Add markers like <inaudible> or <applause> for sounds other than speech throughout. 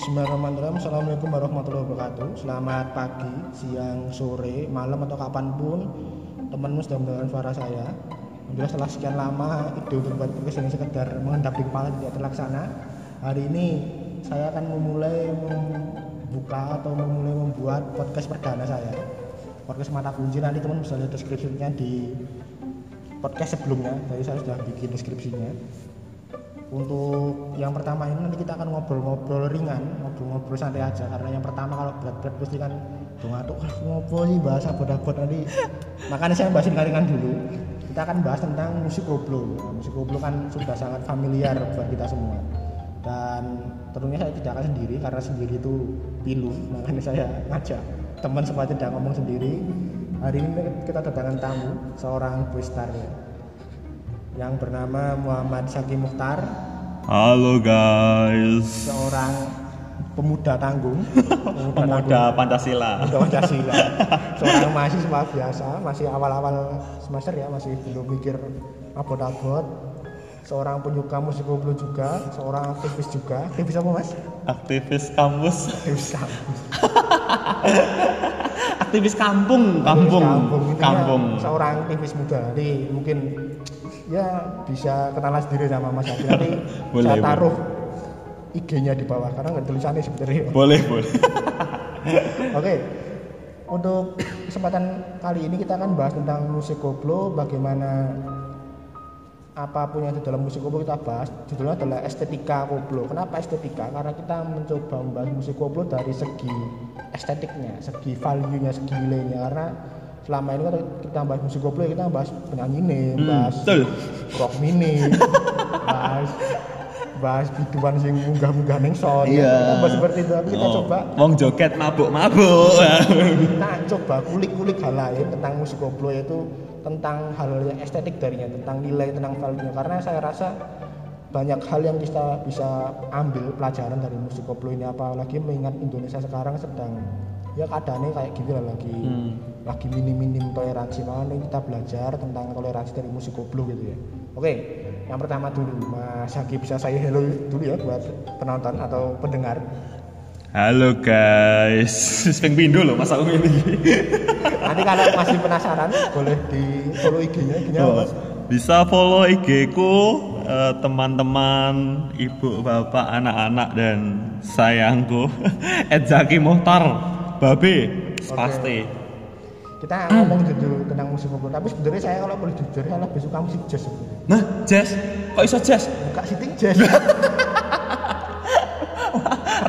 Bismillahirrahmanirrahim. Assalamualaikum warahmatullahi wabarakatuh. Selamat pagi, siang, sore, malam atau kapan pun. Temanmu sedang mendengarkan suara saya. Alhamdulillah setelah sekian lama ide untuk buat podcast ini sekedar mengendap di kepala tidak terlaksana Hari ini saya akan memulai membuka atau memulai membuat podcast perdana saya. Podcast mata kunci nanti teman bisa lihat deskripsinya di podcast sebelumnya. Tadi saya sudah bikin deskripsinya untuk yang pertama ini nanti kita akan ngobrol-ngobrol ringan ngobrol-ngobrol santai aja. Karena yang pertama kalau berat-berat pasti kan tuh wah ngobrol sih? Bahasa abot-abot nanti. Makanya saya bahas ringan dulu. Kita akan bahas tentang musik koplo nah, musik koplo kan sudah sangat familiar buat kita semua. Dan tentunya saya tidak akan sendiri karena sendiri itu pilu. Makanya saya ngajak teman supaya tidak ngomong sendiri. Hari ini kita kedatangan tamu seorang boystar ya yang bernama Muhammad Syaki Mukhtar. Halo guys. seorang pemuda tanggung. <laughs> Pemuda Pancasila. pemuda Pancasila. <laughs> Seorang mahasiswa biasa masih awal-awal semester ya masih belum mikir abot-abot. Seorang penyuka musik koplo juga seorang aktivis juga. Aktivis apa mas? Aktivis kampus. aktivis kampus. Aktivis kampung, kampung, Intinya kampung. seorang aktivis muda. Jadi mungkin ya bisa kenalan sendiri sama mas Syaki nanti <laughs> Boleh, saya taruh IG-nya di bawah karena nggak tulisannya sebenarnya Boleh, boleh. <laughs> Oke, untuk kesempatan kali ini kita akan bahas tentang musik koplo, bagaimana apa pun yang ada dalam musik koplo kita bahas. Judulnya adalah estetika koplo. Kenapa estetika? Karena kita mencoba membahas musik koplo dari segi estetiknya, segi value-nya, segi nilainya. Karena selama ini kan kita bahas musik koplo kita bahas penyanyi nih, Hmm, bahas betul. rock mini, <laughs> bahas bahas biduan sing munggah-munggah ning sound. Iya. Kita bahas seperti itu. Tapi kita Oh, coba Wong joget mabuk-mabuk. kita coba kulik-kulik hal lain tentang musik koplo yaitu tentang hal yang estetik darinya tentang nilai tentang value karena saya rasa banyak hal yang kita bisa ambil pelajaran dari musik koplo ini apalagi mengingat Indonesia sekarang sedang ya keadaannya kayak gitu lah lagi Hmm. lagi minim-minim toleransi makanya kita belajar tentang toleransi dari musik koplo gitu ya oke yang pertama dulu Mas Haki bisa saya hello dulu ya buat penonton atau pendengar Halo guys. <laughs> Sing pindho lho Mas aku ini. <laughs> Nanti kalau masih penasaran boleh di follow IG-nya, IG-nya apa, Oh, Mas? Bisa follow IG ku eh, teman-teman, ibu, bapak, anak-anak dan sayangku. <laughs> Edzaki Muhtar. Babe, pasti. Kita ngomong jujur tentang musik koplo, tapi sebenarnya saya kalau boleh jujur saya lebih suka musik jazz. sebenarnya. Nah, jazz. Kok iso jazz? Buka sitting jazz. <laughs>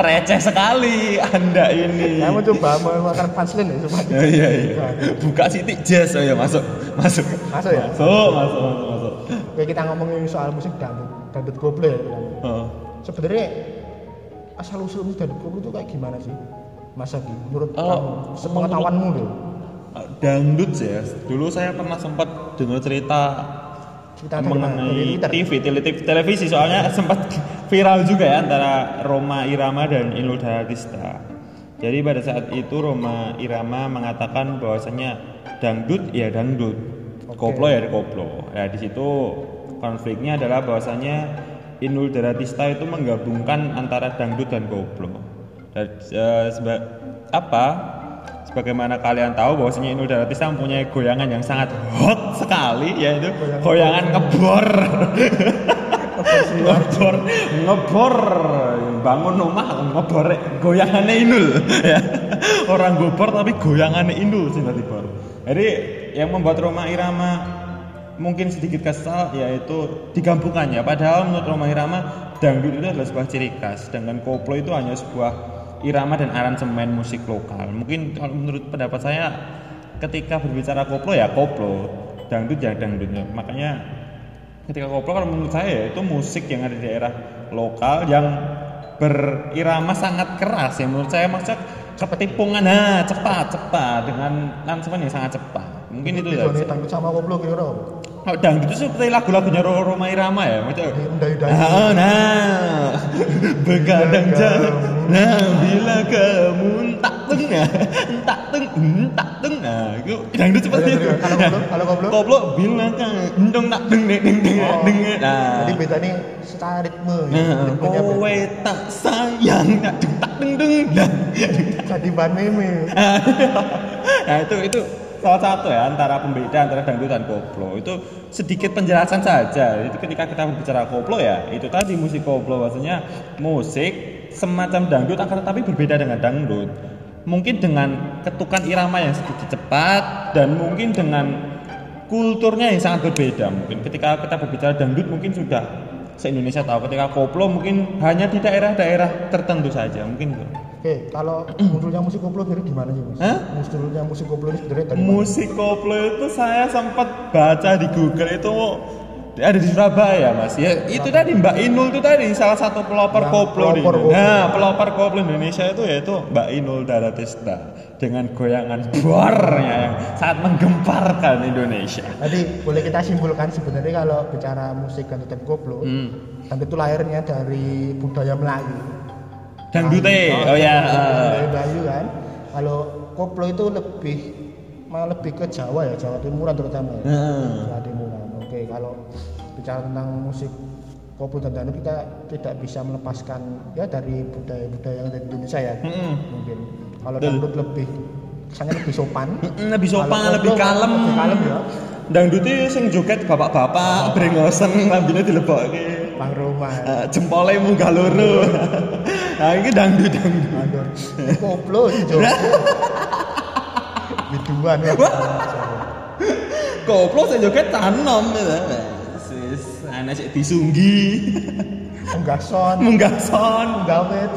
Receh sekali Anda ini. saya mau coba mengeluarkan punchline ya supaya. Ya, iya, iya. Buka sitik jazz, ayo masuk, masuk. Masuk ya. Masuk, masuk, masuk, masuk. Oke, kita ngomongin soal musik dangdut, dangdut koplo ya. Oh. Sebenarnya asal usul musik dangdut koplo itu kayak gimana sih? Mas Agi, menurut Oh, kamu, sepengetahuanmu loh. Dangdut ya. Dulu saya pernah sempat dengar cerita Kita mengenai. TV, tele- televisi soalnya <laughs> sempat viral juga ya antara Roma Irama dan Inul Daratista. Jadi pada saat itu Roma Irama mengatakan bahwasanya dangdut ya dangdut, Oke. koplo ya koplo. Ya di situ konfliknya adalah bahwasanya Inul Daratista itu menggabungkan antara dangdut dan koplo. Dan eh, seba- apa? Sebagaimana kalian tahu bahwasanya Inul Daratista mempunyai goyangan yang sangat hot sekali yaitu goyangan ngebor. ngebor ngebor bangun rumah ngebor goyangannya Inul ya. Orang gobor tapi goyangannya Inul Bor. Jadi yang membuat Roma Irama mungkin sedikit kesal yaitu digabungkannya padahal menurut Roma Irama dangdut itu adalah sebuah ciri khas sedangkan koplo itu hanya sebuah irama dan aransemen musik lokal. Mungkin kalau menurut pendapat saya ketika berbicara koplo ya koplo dangdut ya dangdutnya makanya ketika koplo kalau menurut saya ya, itu musik yang ada di daerah lokal yang berirama sangat keras ya. Menurut saya maksudnya ketipungan nah cepat cepat dengan aransemen yang sangat cepat. Mungkin itu saja. dangdut sama koplo kira-kira Oh, dangdut itu seperti lagu-lagunya Ro- Roma Irama ya, macam Di undai-undai. Ah, nah, <laughs> begadang jauh. Nah, bila kamu tak tung nah tak tung hmm, tak tung nah itu dangdut seperti itu Kalau koplo, kalau koplo? koplo binatang endong tak deng deng deng Oh. deng nah Jadi bedanya secara ritme. ya. Nah, beda. kowe tak sayang tak dung tak dung nah. Jadi ban meme. <laughs> nah itu itu salah satu ya antara pembeda antara dangdut dan koplo. Itu sedikit penjelasan saja. Itu ketika kita berbicara koplo ya itu tadi musik koplo. Maksudnya musik semacam dangdut akan tetapi berbeda dengan dangdut. Mungkin dengan ketukan irama yang sedikit cepat dan mungkin dengan kulturnya yang sangat berbeda. Mungkin ketika kita berbicara dangdut mungkin sudah se Indonesia tahu. Ketika koplo mungkin hanya di daerah-daerah tertentu saja. Mungkin gitu. Oke, kalau <clears throat> munculnya musik koplo dari di mana sih, Mas? Hah? Munculnya musik koplo ini sebenarnya dari mana? Musik koplo itu saya sempat baca di Google itu ada di Surabaya mas ya itu tadi Mbak Inul itu tadi salah satu pelopor Yang koplo di Indonesia. Nah pelopor koplo Indonesia itu yaitu Mbak Inul Daratista dengan goyangan buarnya yang sangat menggemparkan Indonesia. Tadi boleh kita simpulkan sebenarnya kalau bicara musik dan dan koplo, Hmm. dan itu lahirnya dari budaya Melayu. Dangdute, oh ya. Budaya Melayu kan. Kalau koplo itu lebih malah lebih ke Jawa ya, Jawa Timuran terutama ya. Jawa Timuran. Oke, kalau bicara tentang musik koplo dan dangdut kita tidak bisa melepaskan ya dari budaya-budaya yang ada di Indonesia ya. Mungkin kalau dangdut lebih kesannya lebih sopan. Lebih sopan, lebih kalem. Lebih kalem ya. Dangdute sing joget bapak-bapak, brengosen, lambine dilebokke. Bang Roma. Uh, jempolnya munggah loro. <laughs> nah, ini dangdut dangdut. Mandor. Koplo sih Jok. Biduan ya. Koplo sing joget tanom ya. Sis, ana sik disunggi. Enggak son, Munggah son. enggak wet.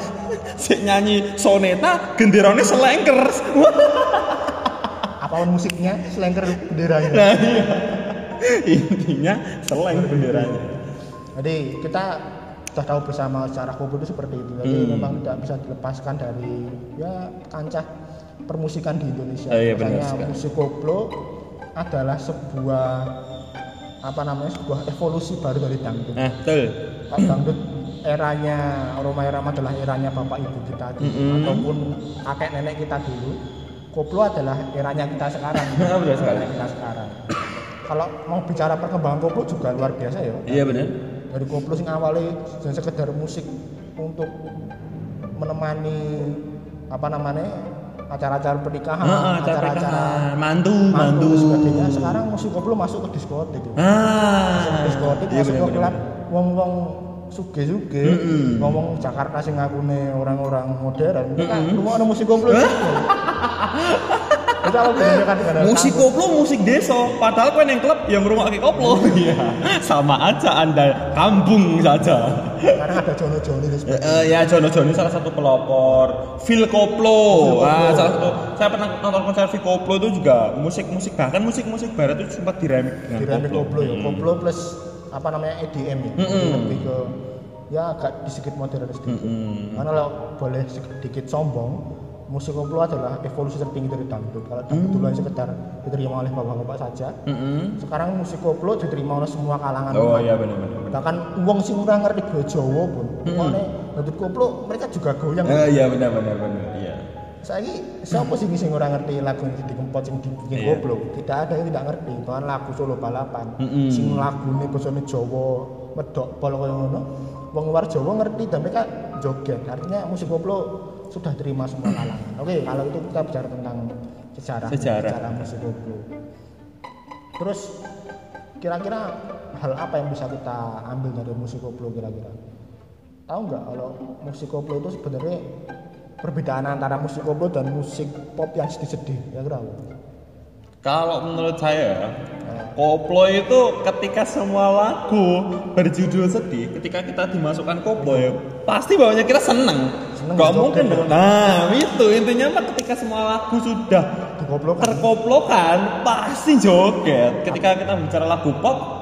Sik nyanyi soneta genderane selengker. Apa pun musiknya, selengker benderanya. Nah, iya. Intinya seleng benderanya. Jadi kita sudah tahu bersama secara koplo itu seperti itu. Jadi Hmm. memang tidak bisa dilepaskan dari ya kancah permusikan di Indonesia. Oh, iya, sekali. musik koplo adalah sebuah apa namanya sebuah evolusi baru dari dangdut. Nah, betul. Pak dangdut eranya Roma Irama adalah eranya bapak ibu kita dulu Mm-mm. ataupun kakek nenek kita dulu koplo adalah eranya kita sekarang <laughs> sekali. Eranya kita sekarang kalau mau bicara perkembangan koplo juga luar biasa ya Iya benar. Dari koplo sing awalnya dan sekedar musik untuk menemani apa namanya acara-acara pernikahan Heeh, acara pernikahan, mantu, mantu sebagainya. Sekarang musik koplo masuk ke diskotik Ah. diskotik Iya masuk ke klub wong-wong suge-suge Mm-mm. ngomong Jakarta sing ngakune orang-orang modern. Itu kan Mm-mm. rumah ada musik koplo <laughs> itu apa bedanya kan Musik koplo musik desa, padahal kowe neng klub yang ngrungokke koplo. <laughs> Iya. <laughs> Sama aja Anda kampung saja. sekarang ada Jono-Joni dan Eh, sebagainya eh, ya Jono Joni salah satu pelopor Phil Koplo Koplo. ah, salah satu saya pernah nonton konser Phil Koplo itu juga musik-musik bahkan musik-musik barat itu sempat diremik dengan di remix koplo ya Hmm. koplo plus apa namanya EDM ya Mm-mm. Jadi lebih ke ya agak sedikit modern sedikit Mm-mm. karena kalau boleh sedikit sombong musik koplo adalah evolusi tertinggi dari dangdut kalau dangdut Mm. dulu hanya sekedar diterima oleh bapak-bapak saja Mm-mm. sekarang musik koplo diterima oleh semua kalangan oh iya benar-benar bahkan uang sing ora ngerti basa Jawa pun Mm-mm. mm dangdut koplo mereka juga goyang Eh, iya benar-benar benar iya Saiki siapa sih sing ora ngerti lagu yang dikempot sing dibikin Iya. koplo? Tidak ada yang tidak ngerti. Bahkan lagu solo balapan Mm-mm. sing lagune basane Jawa medok pol kaya ngono. Wong luar Jawa ngerti dan mereka joget. Artinya musik koplo sudah terima semua kalangan. Oke, kalau itu kita bicara tentang sejarah Sejarah. musik koplo. Terus kira-kira hal apa yang bisa kita ambil dari musik koplo kira-kira? Tahu nggak kalau musik koplo itu sebenarnya perbedaan antara musik koplo dan musik pop yang sedih-sedih ya kira? Kalau menurut saya koplo itu ketika semua lagu berjudul sedih ketika kita dimasukkan koplo ya pasti bawahnya kita seneng Seneng, Gak mungkin ya. dong nah itu intinya mah ketika semua lagu sudah kan? terkoplokan pasti joget ketika kita bicara lagu pop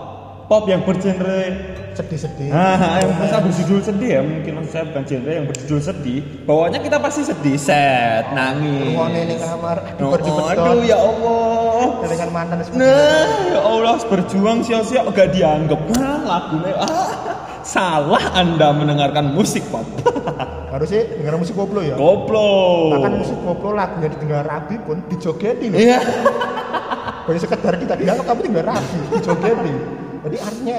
pop yang bergenre sedih-sedih. nah yang bisa berjudul sedih ya mungkin maksud saya bukan genre yang berjudul sedih bawahnya kita pasti sedih set nangis Ngone ning kamar Oh, dibet-bet aduh ya Allah dengan mantan nah ya Allah berjuang sia-sia gak dianggap nah lagunya ah salah Anda mendengarkan musik pop. <laughs> Harusnya dengar musik koplo ya. Koplo. Bahkan musik koplo lagunya didengar rabi pun dijogeti loh. Iya. Bukan sekedar kita dianggap tapi dengar rabi, dijogeti. Jadi artinya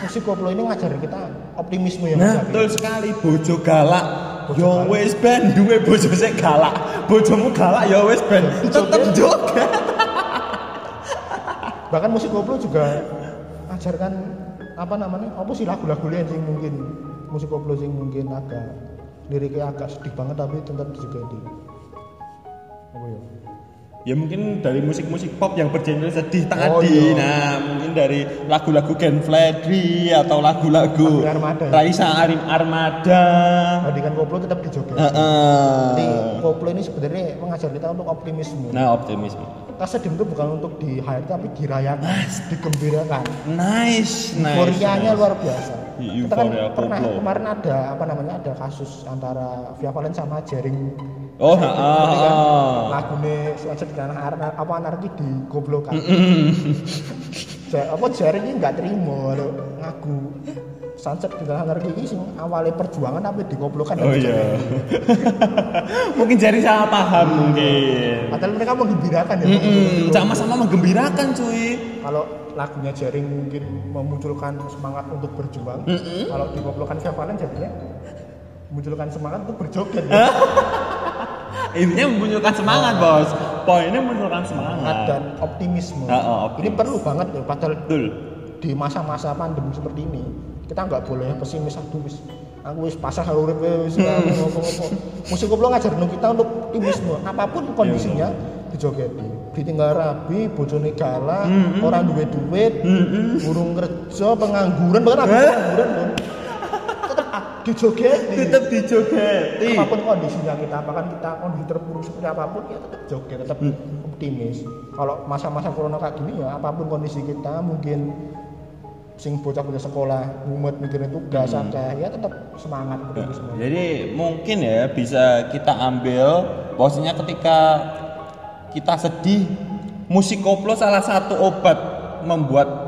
musik koplo ini ngajarin kita optimisme ya Mas Nah, betul sekali bojo galak. Yo galak. wis ben duwe bojo sik galak. Bojomu galak ya wis ben tetep joget. <laughs> Bahkan musik koplo juga ngajarkan apa namanya? Apa sih lagu-lagu lain sing mungkin musik koplo sing mungkin agak liriknya agak sedih banget tapi tetap dijogeti. Apa ya? Ya mungkin dari musik-musik pop yang bergenre sedih Oh, tadi. iya. Nah, mungkin dari lagu-lagu Gen Freddy atau lagu-lagu Lagu Armada. Raisa Arim Armada. Tadi kan koplo tetap dijogeti. Heeh. Jadi koplo ini sebenarnya mengajar kita untuk optimisme. Nah, optimisme. Kita sedih itu bukan untuk di hype tapi dirayakan, digembirakan. Nice, nice. Euforianya nice. luar biasa. Kita kan pernah koplo. kemarin ada apa namanya ada kasus antara Via Valen sama Jering. Oh, heeh, kan? Lagune Sunset dan Ar- apa anarki di goblokan. <laughs> Apa Jering ini nggak terima lho ngaku Sunset di dalam anarki ini sing awalnya perjuangan tapi digoblokan Oh dan iya. <laughs> mungkin jadi salah paham mungkin. Padahal mereka menggembirakan ya. Sama-sama menggembirakan cuy. kalau lagunya jaring mungkin memunculkan semangat untuk berjuang kalau digoblokan Via Valen jadinya memunculkan semangat untuk berjoget ya. <laughs> Intinya memunculkan semangat bos. Poinnya memunculkan semangat. Semangat. dan optimisme. Ah, ini optimis. perlu banget ya padahal Betul. di masa-masa pandemi seperti ini kita nggak boleh pesimis aduh wis aku wis pasrah karo urip wis ngopo-ngopo musik koplo ngajar kita untuk optimisme. Apa pun kondisinya dijogeti ditinggal rabi bojone galak orang duwe duit burung kerja pengangguran bahkan aku <laughs> pengangguran dijogeti Tetap dijogeti. apa pun kondisinya kita apakah kita kondisi terpuruk seperti apa pun ya tetap joget tetap optimis. Kalau masa-masa corona kayak gini ya apa pun kondisi kita mungkin sing bocah-bocah sekolah mumet mikirin tugas akeh ya tetap semangat optimisme Jadi mungkin ya bisa kita ambil bahwasanya ketika kita sedih musik koplo salah satu obat membuat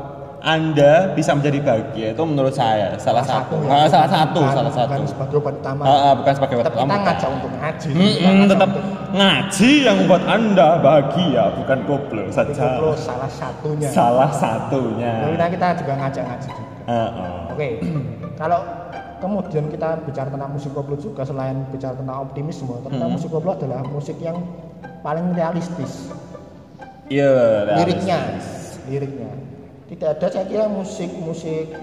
anda bisa menjadi bahagia itu menurut saya salah, satu, ya. Ah, salah satu Bukan- salah satu bukan sebagai obat utama Ah, ah, bukan sebagai obat tetap kita utama ngajak untuk ngaji ngajak tetap untuk- ngaji yang membuat anda bahagia bukan koplo saja koplo salah satunya salah satunya Kita, kita juga ngajak ngaji juga Ah, ah. Oke, <clears throat> kalau kemudian kita bicara tentang musik koplo juga selain bicara tentang optimisme, ternyata Hmm. musik koplo adalah musik yang paling realistis. iya Liriknya, realistis. liriknya. Tidak ada saya kira musik-musik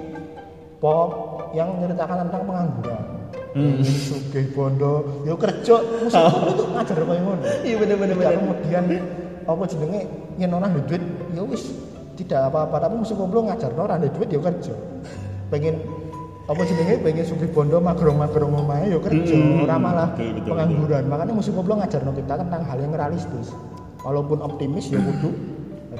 pop yang menceritakan tentang pengangguran. Hmm. Sugih bondo, yo kerja musik koplo itu ngajar koyo ngono. iya bener-bener Tidak kemudian apa jenenge yen ora ndek duit ya wis tidak apa-apa tapi musik koplo ngajar ora ndek duit ya kerja. Pengen apa jenenge pengen sugih bondo magrong-magrong omahe ya kerja, Mm-mm. ora malah Betul, betul, pengangguran. Makanya musik koplo ngajarno kita tentang hal yang realistis. Walaupun optimis ya kudu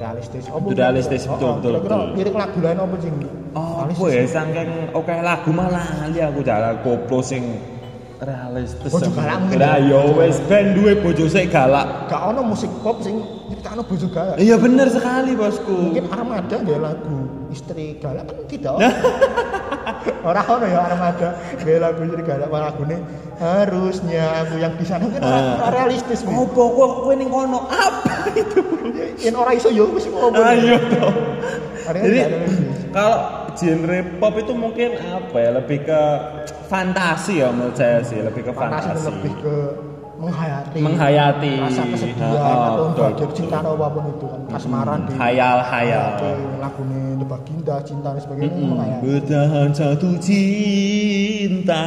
realistis. Apa realistis, betul, Oh, betul, Kira-kira betul. lirik lagu lain apa sing Oh, apa ya saking oke lagu malah lali aku jalan koplo sing realistis. Bojo galak mungkin Lah ya. yo wis ben duwe bojo sik galak. Gak ono musik pop sing nyeritakno bojo galak. Iya bener sekali bosku. Mungkin Armada nggak lagu istri galak kan tidak <laughs> ono. Orang ono ya Armada nggak lagu istri galak malah lagune harusnya aku yang di sana kan ora realistis. Opo kok kowe ning kono apa itu? Yen ora iso ya wis ngopo. Ayo toh. Jadi kalau genre pop itu mungkin apa ya lebih ke fantasi ya menurut saya sih lebih ke Fantasi fantasi. lebih ke menghayati Menghayati. rasa kesedihan Ha, ha, atau betul. cinta atau apa pun itu kan kasmaran di Hayal hayal. lagune The Baginda cinta dan sebagainya Mm-mm. menghayati Bertahan satu cinta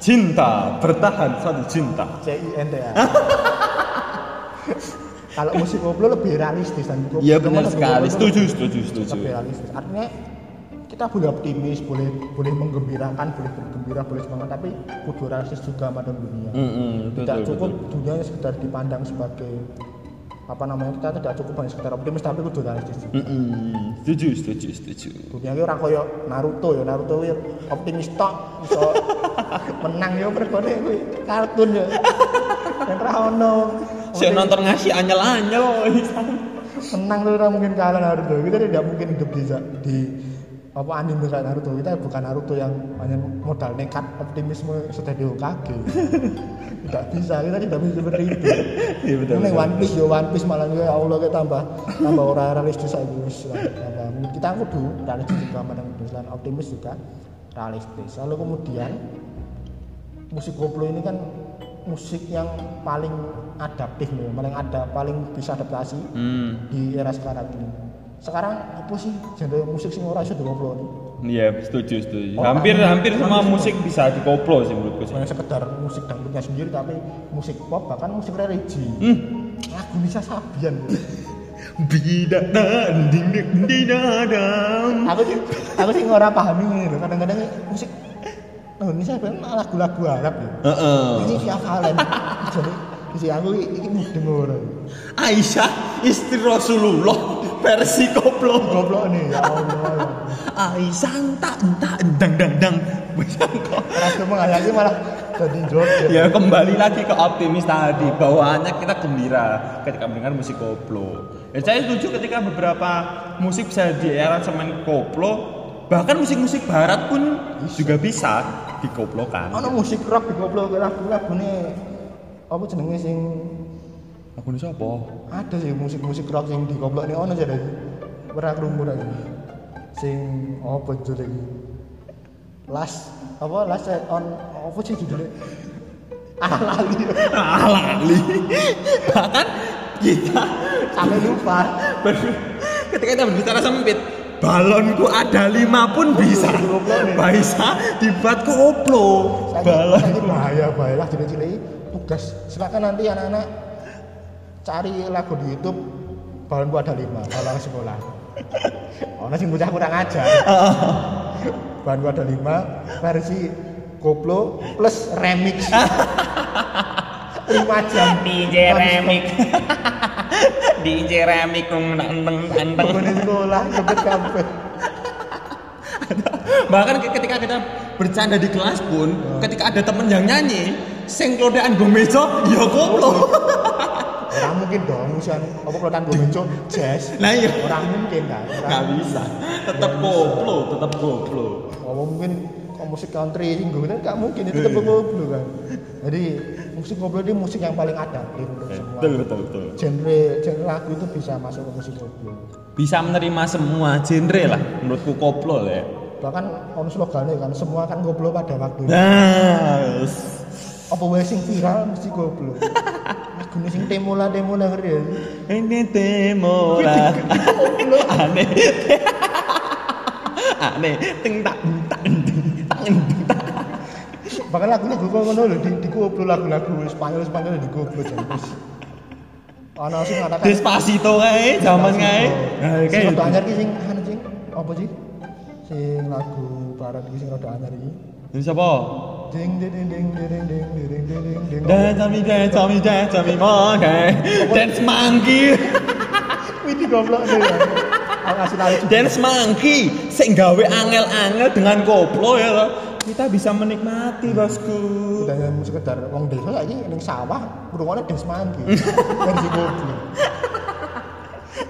Cinta Bertahan satu cinta C I N T A <laughs> kalau musik koplo lebih realistis dan koplo Iya benar sekali. Setuju setuju setuju. Lebih realistis. Artinya kita boleh optimis boleh boleh menggembirakan boleh bergembira boleh semangat tapi kudu realistis juga sama dunia. Mm-mm, tidak betul, cukup betul. dunia sekedar dipandang sebagai apa namanya kita tidak cukup hanya sekedar optimis tapi kudu realistis juga. Mm-mm, Setuju setuju setuju. Dunia ini orang koyo Naruto ya Naruto ya optimis tok iso <laughs> menang ya kuwi kartun ya. Yang ra ono Saya nonton ngasih anyel-anyel <laughs> menang tuh ora mungkin kalah Naruto. Kita tidak mungkin hidup di di apa anime kayak Naruto. Kita bukan Naruto yang hanya modal nekat optimisme sudah di Hokage tidak bisa. Kita tidak bisa seperti itu. Iya betul. ini. One Piece ya One Piece malah ya Allah kayak tambah tambah orang realistis aja kita kudu realistis juga menang selain optimis juga realistis. Lalu kemudian musik koplo ini kan musik yang paling adaptif nih paling ada paling bisa adaptasi Hmm. di era sekarang ini sekarang apa sih genre musik sing ora iso koplo nih Iya, setuju, setuju. Oh, hampir hampir semua musik bisa dikoplo sih menurutku bukan sekedar musik dangdutnya sendiri tapi musik pop bahkan musik religi Hmm. lagu Nisa Sabian <laughs> Bidak dan ding ding ding dadam. aku sih aku sih ora paham ini loh kadang-kadang musik oh ini saya bilang lagu-lagu Arab ya Heeh. ini via Valen jadi isi aku ini mudeng ora Aisyah istri Rasulullah versi koplo. goblok nih ya Allah Aisyah tak tak dang dang dang. Bisa kok. menghayati malah jadi joget Ya kembali lagi ke optimis tadi bawaannya kita gembira ketika mendengar musik koplo. Ya, saya setuju ketika beberapa musik bisa di aransemen koplo bahkan musik-musik barat pun juga bisa dikoplokan. ono musik rock di goblok lagu-lagu nih apa jenenge sing Aku ini siapa? ada sih musik-musik rock yang di goblok nih ono jadi pernah kerungu lagi sing apa judulnya lagi last apa? Last on apa sih judulnya? Ah lali Ah, lali. bahkan kita sampai lupa. Ketika kita berbicara sempit balonku ada lima pun bisa. Bisa dibuat koplo saya balon. saya bahaya bahaya lah cilik-cilik tugas. Silakan nanti anak-anak cari lagu di YouTube. Balonku ada lima ke sekolah. Oh sing bocah kurang ajar. Balonku ada lima versi koplo plus remix. <laughs> Lima jam. DJ remix DJ remix nenteng nenteng Bangun di sekolah joget kafe bahkan ketika kita bercanda di kelas pun ketika ada temen yang nyanyi sing klodekan go meja ya koplo. Orang mungkin dong musian apa kalau gue menco jazz. Nah iya. Orang mungkin kan nggak bisa. Tetap koplo tetap koplo. Apa mungkin kalau musik country gue kan mungkin itu tetap koplo kan jadi musik koplo ini musik yang paling adaptif untuk semua betul betul betul. genre genre lagu itu bisa masuk ke musik koplo bisa menerima semua genre lah menurutku koplo lah ya. Bahkan on slogannya kan semua kan koplo pada waktunya nah apa wae sing viral mesti koplo <laughs> lagu sing temola temola ngerti ya. Ini temola. <laughs> Aneh. <laughs> Aneh. Ting tak tak tak tak bahkan lagu-lagu kok ngono lho di di koplo lagu-lagu Spanyol Spanyol di koplo jampus ana sing katakan Despacito kae zaman kae nah sing kae rada anyar ki sing anu sing apa sih sing lagu barat ki sing rada anyar iki ini siapa ding ding ding ding ding ding ding ding ding ding Dance me, dance me, dance me, monkey Dance monkey Wih di goblok nih ya aku ngasih tahu juga Dance monkey Sing gawe angel-angel dengan koplo ya Kita bisa menikmati bosku. Udah yang sekedar wong desa lagi ning sawah ngrungokne dance mangi versi koplo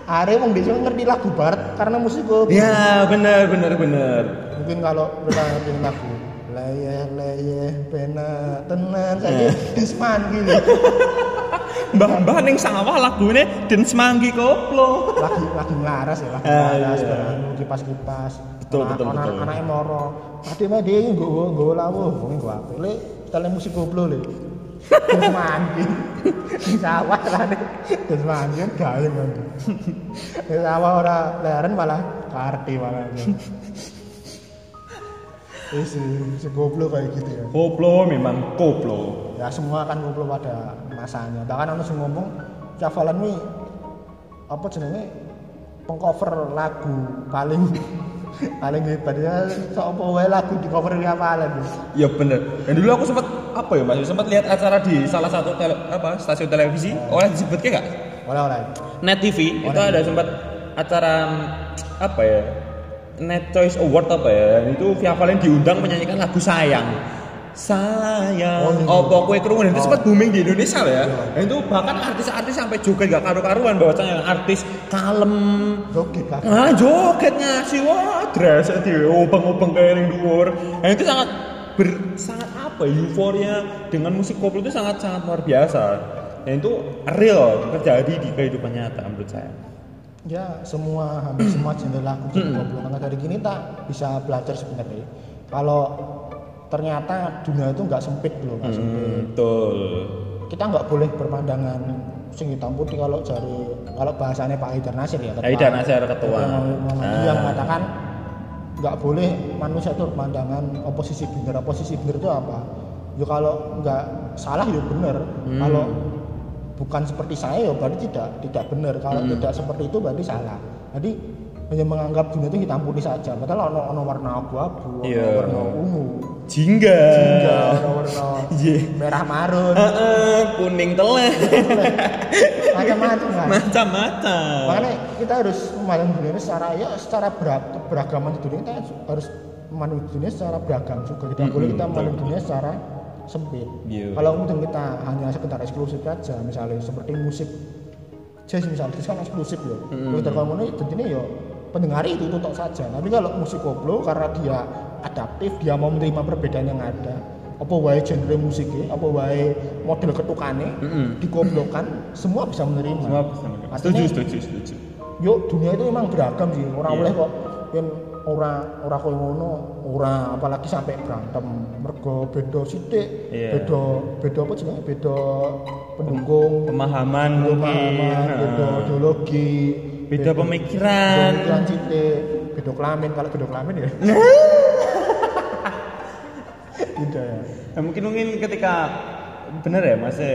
Are wong desa ngerti lagu barat karena musik koplo Ya bener bener bener. Mungkin kalau kita ngerti lagu leyeh leyeh pena tenan saya disman gitu Mbah-mbah ning sawah lagune dance monkey koplo. Lagi lagi ngelaras ya lagi Ah, ngelaras iya. barang kipas kipas Betul, betul, betul. anaknya moro. Tadi mah dia yang gue gue lawuh gue gue apa le tele musik koplo le. Terus mandi. Di sawah nih terus mandi kan gayeng kan. Di sawah ora leren malah karti malah. Isi, si koplo kayak gitu ya. Koplo memang koplo ya semua kan ngumpul pada masanya. Bahkan ada yang ngomong Javalan ini apa jenenge? Pengcover lagu paling paling hebat ya apa wae lagu di cover Javalan Ya bener. Dan dulu aku sempat apa ya mas? Sempat lihat acara di salah satu tele, apa stasiun televisi. Oleh disebutnya nggak? oleh oleh Net TV itu ada sempat acara apa ya? Net Choice Award apa ya? Dan itu Via Valen diundang menyanyikan lagu sayang. Sayang Oh, iya. opo kue kerungu? Dan itu Oh. sempat booming di Indonesia loh ya. Iya. dan itu bahkan artis-artis sampai joget gak karu-karuan bahwasanya artis kalem. Joget kan ah joget ngasih wah dress di ubeng-ubeng kayak yang dan itu sangat ber, sangat apa ya, euforia dengan musik koplo itu sangat sangat luar biasa. Dan itu real terjadi di kehidupan nyata menurut saya. Ya semua hampir semua genre lagu koplo maka dari gini tak bisa belajar sebenarnya. Kalau ternyata dunia itu nggak sempit loh nggak sempit Hmm, betul kita nggak boleh berpandangan sing hitam putih kalau cari kalau bahasanya Pak Haidar Nasir ya ketua- Haidar Nasir, ketua. Muhammadiyah Ah. yang mengatakan nggak boleh manusia itu berpandangan oposisi benar oposisi benar itu apa ya kalau nggak salah ya benar Hmm. kalau bukan seperti saya ya berarti tidak tidak benar kalau Hmm. tidak seperti itu berarti salah jadi hanya menganggap dunia itu hitam putih saja. Padahal ono ono warna abu-abu ono Iya. warna ungu. Jingga. Hingga ono warna <laughs> Iya. merah marun. Heeh, kuning teleh. Macam-macam kan macam-macam. Makanya kita harus memandang dunia ini secara ya secara di dunia kita harus memandang dunia secara beragam juga. Tidak Mm-mm, boleh kita memandang dunia secara sempit. Iya. kalau kemudian kita hanya sekedar eksklusif saja misalnya seperti musik. Jazz misalnya jazz kan eksklusif ya. Mm-mm. kalau terkamu ini tentunya ya pendengar itu tutup saja tapi kalau musik koplo karena dia adaptif dia mau menerima perbedaan yang ada apa wae genre musiknya apa wae model ketukane Mm-mm. dikoplokan semua bisa menerima semua bisa menerima. setuju Artinya- setuju setuju Yuk dunia itu emang beragam sih. Orang Iya. boleh kok yen ora ora koyo ngono, ora apalagi sampai berantem. Mergo beda sithik, Iya. beda beda apa jenenge? Beda pendukung, pemahaman pemahaman, beda Heeh. ideologi, beda pemikiran beda pemikiran sithik, beda kelamin kalau beda kelamin ya. <laughs> Tidak ya. Nah, mungkin mungkin ketika bener ya masih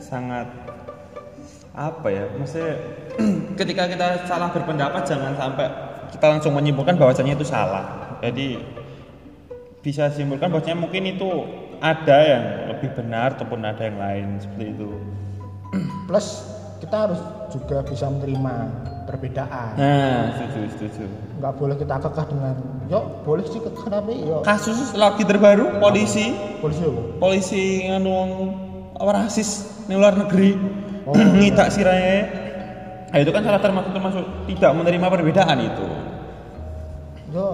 sangat apa ya masih <clears throat> ketika kita salah berpendapat jangan sampai kita langsung menyimpulkan bahwasanya itu salah jadi bisa simpulkan bahwasanya mungkin itu ada yang lebih benar ataupun ada yang lain seperti itu <clears throat> Plus kita harus juga bisa menerima perbedaan. nah setuju setuju Nggak boleh kita kekeh dengan, yuk boleh sih kekeh tapi yuk kasus lagi terbaru polisi polisi apa? polisi nganu wong apa rasis di luar negeri Oh. ngidak sirahnya nah, itu kan salah termasuk termasuk tidak menerima perbedaan itu Yo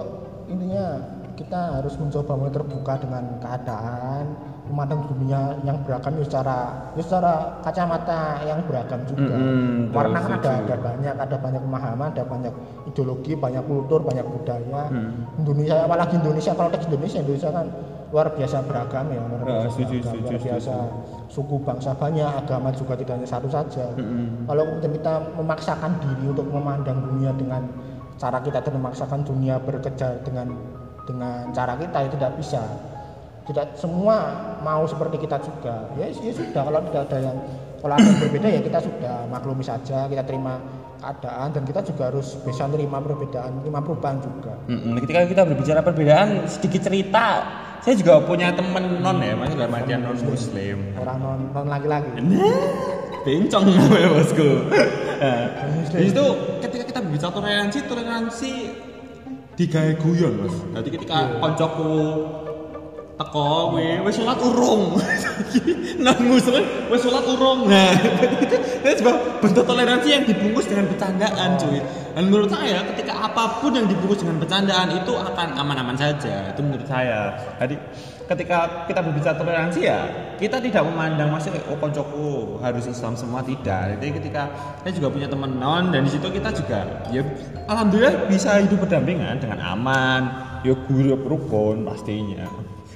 intinya kita harus mencoba mulai terbuka dengan keadaan memandang dunia yang beragam ya secara ya secara kacamata yang beragam juga. Mm-mm, Warna kan ada, ada banyak, ada banyak pemahaman, ada banyak ideologi, banyak kultur, banyak budaya. Hmm. Indonesia apalagi Indonesia kalau teks Indonesia Indonesia kan luar biasa beragam ya, luar Ah, biasa, setuju, beragam, setuju, luar biasa suku bangsa banyak, agama juga tidak hanya satu saja. Mm-mm. Kalau kemudian kita memaksakan diri untuk memandang dunia dengan cara kita dan memaksakan dunia bekerja dengan dengan cara kita ya tidak bisa. Tidak semua mau seperti kita juga. Ya, ya sudah kalau tidak ada yang kalau ada yang berbeda ya kita sudah maklumi saja, kita terima keadaan dan kita juga harus bisa menerima perbedaan, menerima perubahan juga. Mm-mm. ketika kita berbicara perbedaan sedikit cerita saya juga punya temen non ya mas dalam artian non muslim Orang non, non laki-laki. <laughs> bencong namanya bosku <laughs> nah, situ ketika kita berbicara toleransi toleransi digawe guyon mas. Jadi ketika koncoku teko we wis sholat urung. <laughs> Non muslim wis sholat urung. Nah <laughs> itu bentuk toleransi yang dibungkus dengan bercandaan cuy. Dan menurut saya ketika apa pun yang dibungkus dengan bercandaan itu akan aman-aman saja. Itu menurut saya. Jadi ketika kita berbicara toleransi ya kita tidak memandang masih oh koncoku harus Islam semua. Tidak. Jadi ketika saya juga punya teman non dan di situ kita juga ya alhamdulillah bisa hidup berdampingan dengan aman. Ya guyup rukun pastinya.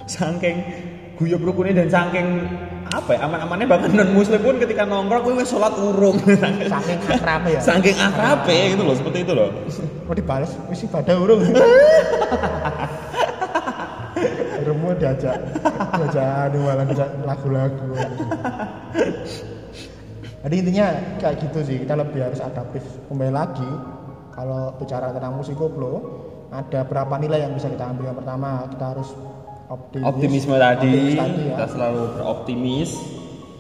Saking guyup rukunnya dan saking apa ya aman-amannya bahkan non muslim pun ketika nongkrong gue sholat urung. <laughs> Saking akrab ya. saking akrab ya gitu loh seperti itu loh. Mau dibales wis ibadah urung. <laughs> Diajak. Diajak anu malah diajak lagu-lagu. Jadi intinya kayak gitu sih kita lebih harus adaptif. Kembali lagi kalau bicara tentang musik koplo ada berapa nilai yang bisa kita ambil? Yang pertama kita harus optimis, optimisme tadi optimis tadi ya. kita selalu beroptimis.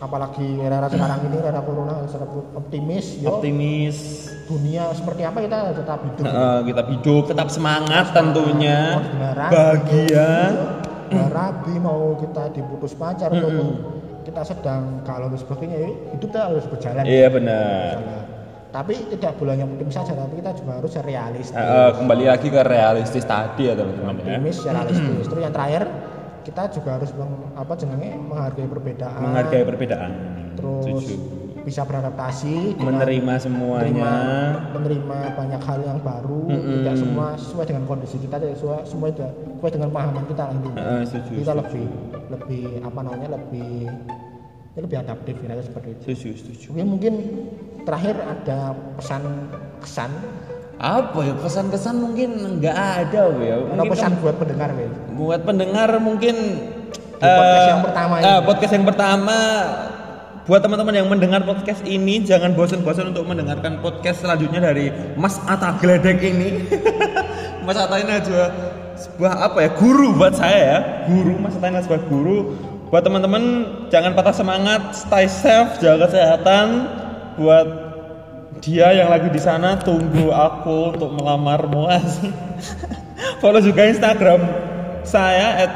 Apalagi era sekarang ini era corona harus tetap optimis yo. Optimis. Dunia seperti apa kita tetap hidup. Eh, kita hidup tetap semangat tentunya. Kebenaran. bahagia ada rabi mau kita diputus pacar ataupun kita sedang kalau dan sebagainya ya hidup kita harus berjalan Iya benar. Berjalan. tapi tidak boleh hanya optimis saja tapi kita juga harus realistis Eh, eh, kembali lagi ke realistis tadi ya teman-teman ya. optimis realistis terus yang terakhir kita juga harus meng- apa jenenge menghargai perbedaan Menghargai perbedaan. terus Setuju. Bisa beradaptasi Menerima semuanya. menerima, menerima banyak hal yang baru Mm-mm. tidak semua sesuai dengan kondisi kita tidak sesuai semua tidak sesuai dengan pemahaman kita lah Eh, setuju. kita lebih lebih apa namanya lebih ya lebih adaptif kira seperti itu Setuju, setuju. mungkin mungkin terakhir ada pesan kesan Apa ya pesan-kesan mungkin nggak ada ya. Mungkin pesan buat pendengar Wil? buat pendengar mungkin Di podcast eh, yang pertama ini. eh, podcast yang pertama buat teman-teman yang mendengar podcast ini jangan bosan-bosan untuk mendengarkan podcast selanjutnya dari Mas Atta Gledek ini. <laughs> Mas Atta ini adalah sebuah apa ya guru buat saya ya. Guru Mas Atta ini sebuah guru. Buat teman-teman jangan patah semangat stay safe jaga kesehatan. Buat dia yang lagi di sana tunggu aku untuk melamar muas <laughs> follow juga Instagram saya at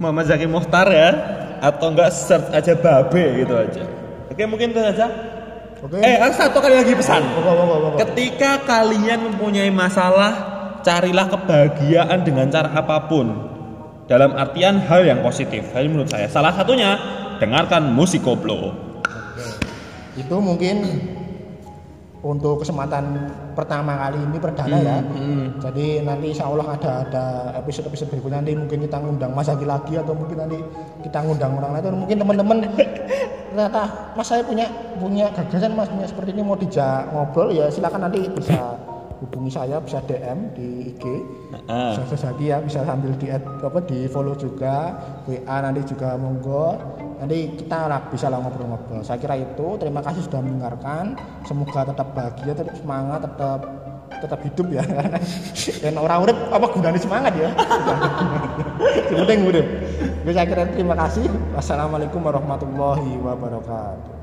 Muhammad Zaki Muhtar ya atau enggak search aja babe gitu aja. Oke mungkin itu saja. Oke. Eh ada satu kali lagi pesan. Ketika kalian mempunyai masalah carilah kebahagiaan dengan cara apa pun. Dalam artian hal yang positif. Hal ini menurut saya. Salah satunya dengarkan musik koplo. Itu mungkin untuk kesempatan pertama kali ini perdana ya. hmm. Jadi nanti insya Allah ada ada episode episode berikutnya nanti mungkin kita ngundang Mas Agi lagi atau mungkin nanti kita ngundang orang lain atau mungkin teman-teman <laughs> ternyata Mas saya punya punya gagasan Mas punya seperti ini mau dijak ngobrol ya silakan nanti bisa hubungi saya bisa DM di IG Ah. bisa Zaki ya bisa sambil di add, apa di follow juga WA nanti juga monggo. Nanti kita lah bisa lah ngobrol-ngobrol. Saya kira itu. Terima kasih sudah mendengarkan. Semoga tetap bahagia tetap semangat tetap tetap hidup ya. <laughs> Dan orang urip apa gunanya semangat ya? Yang penting saya kira terima kasih. Wassalamualaikum warahmatullahi wabarakatuh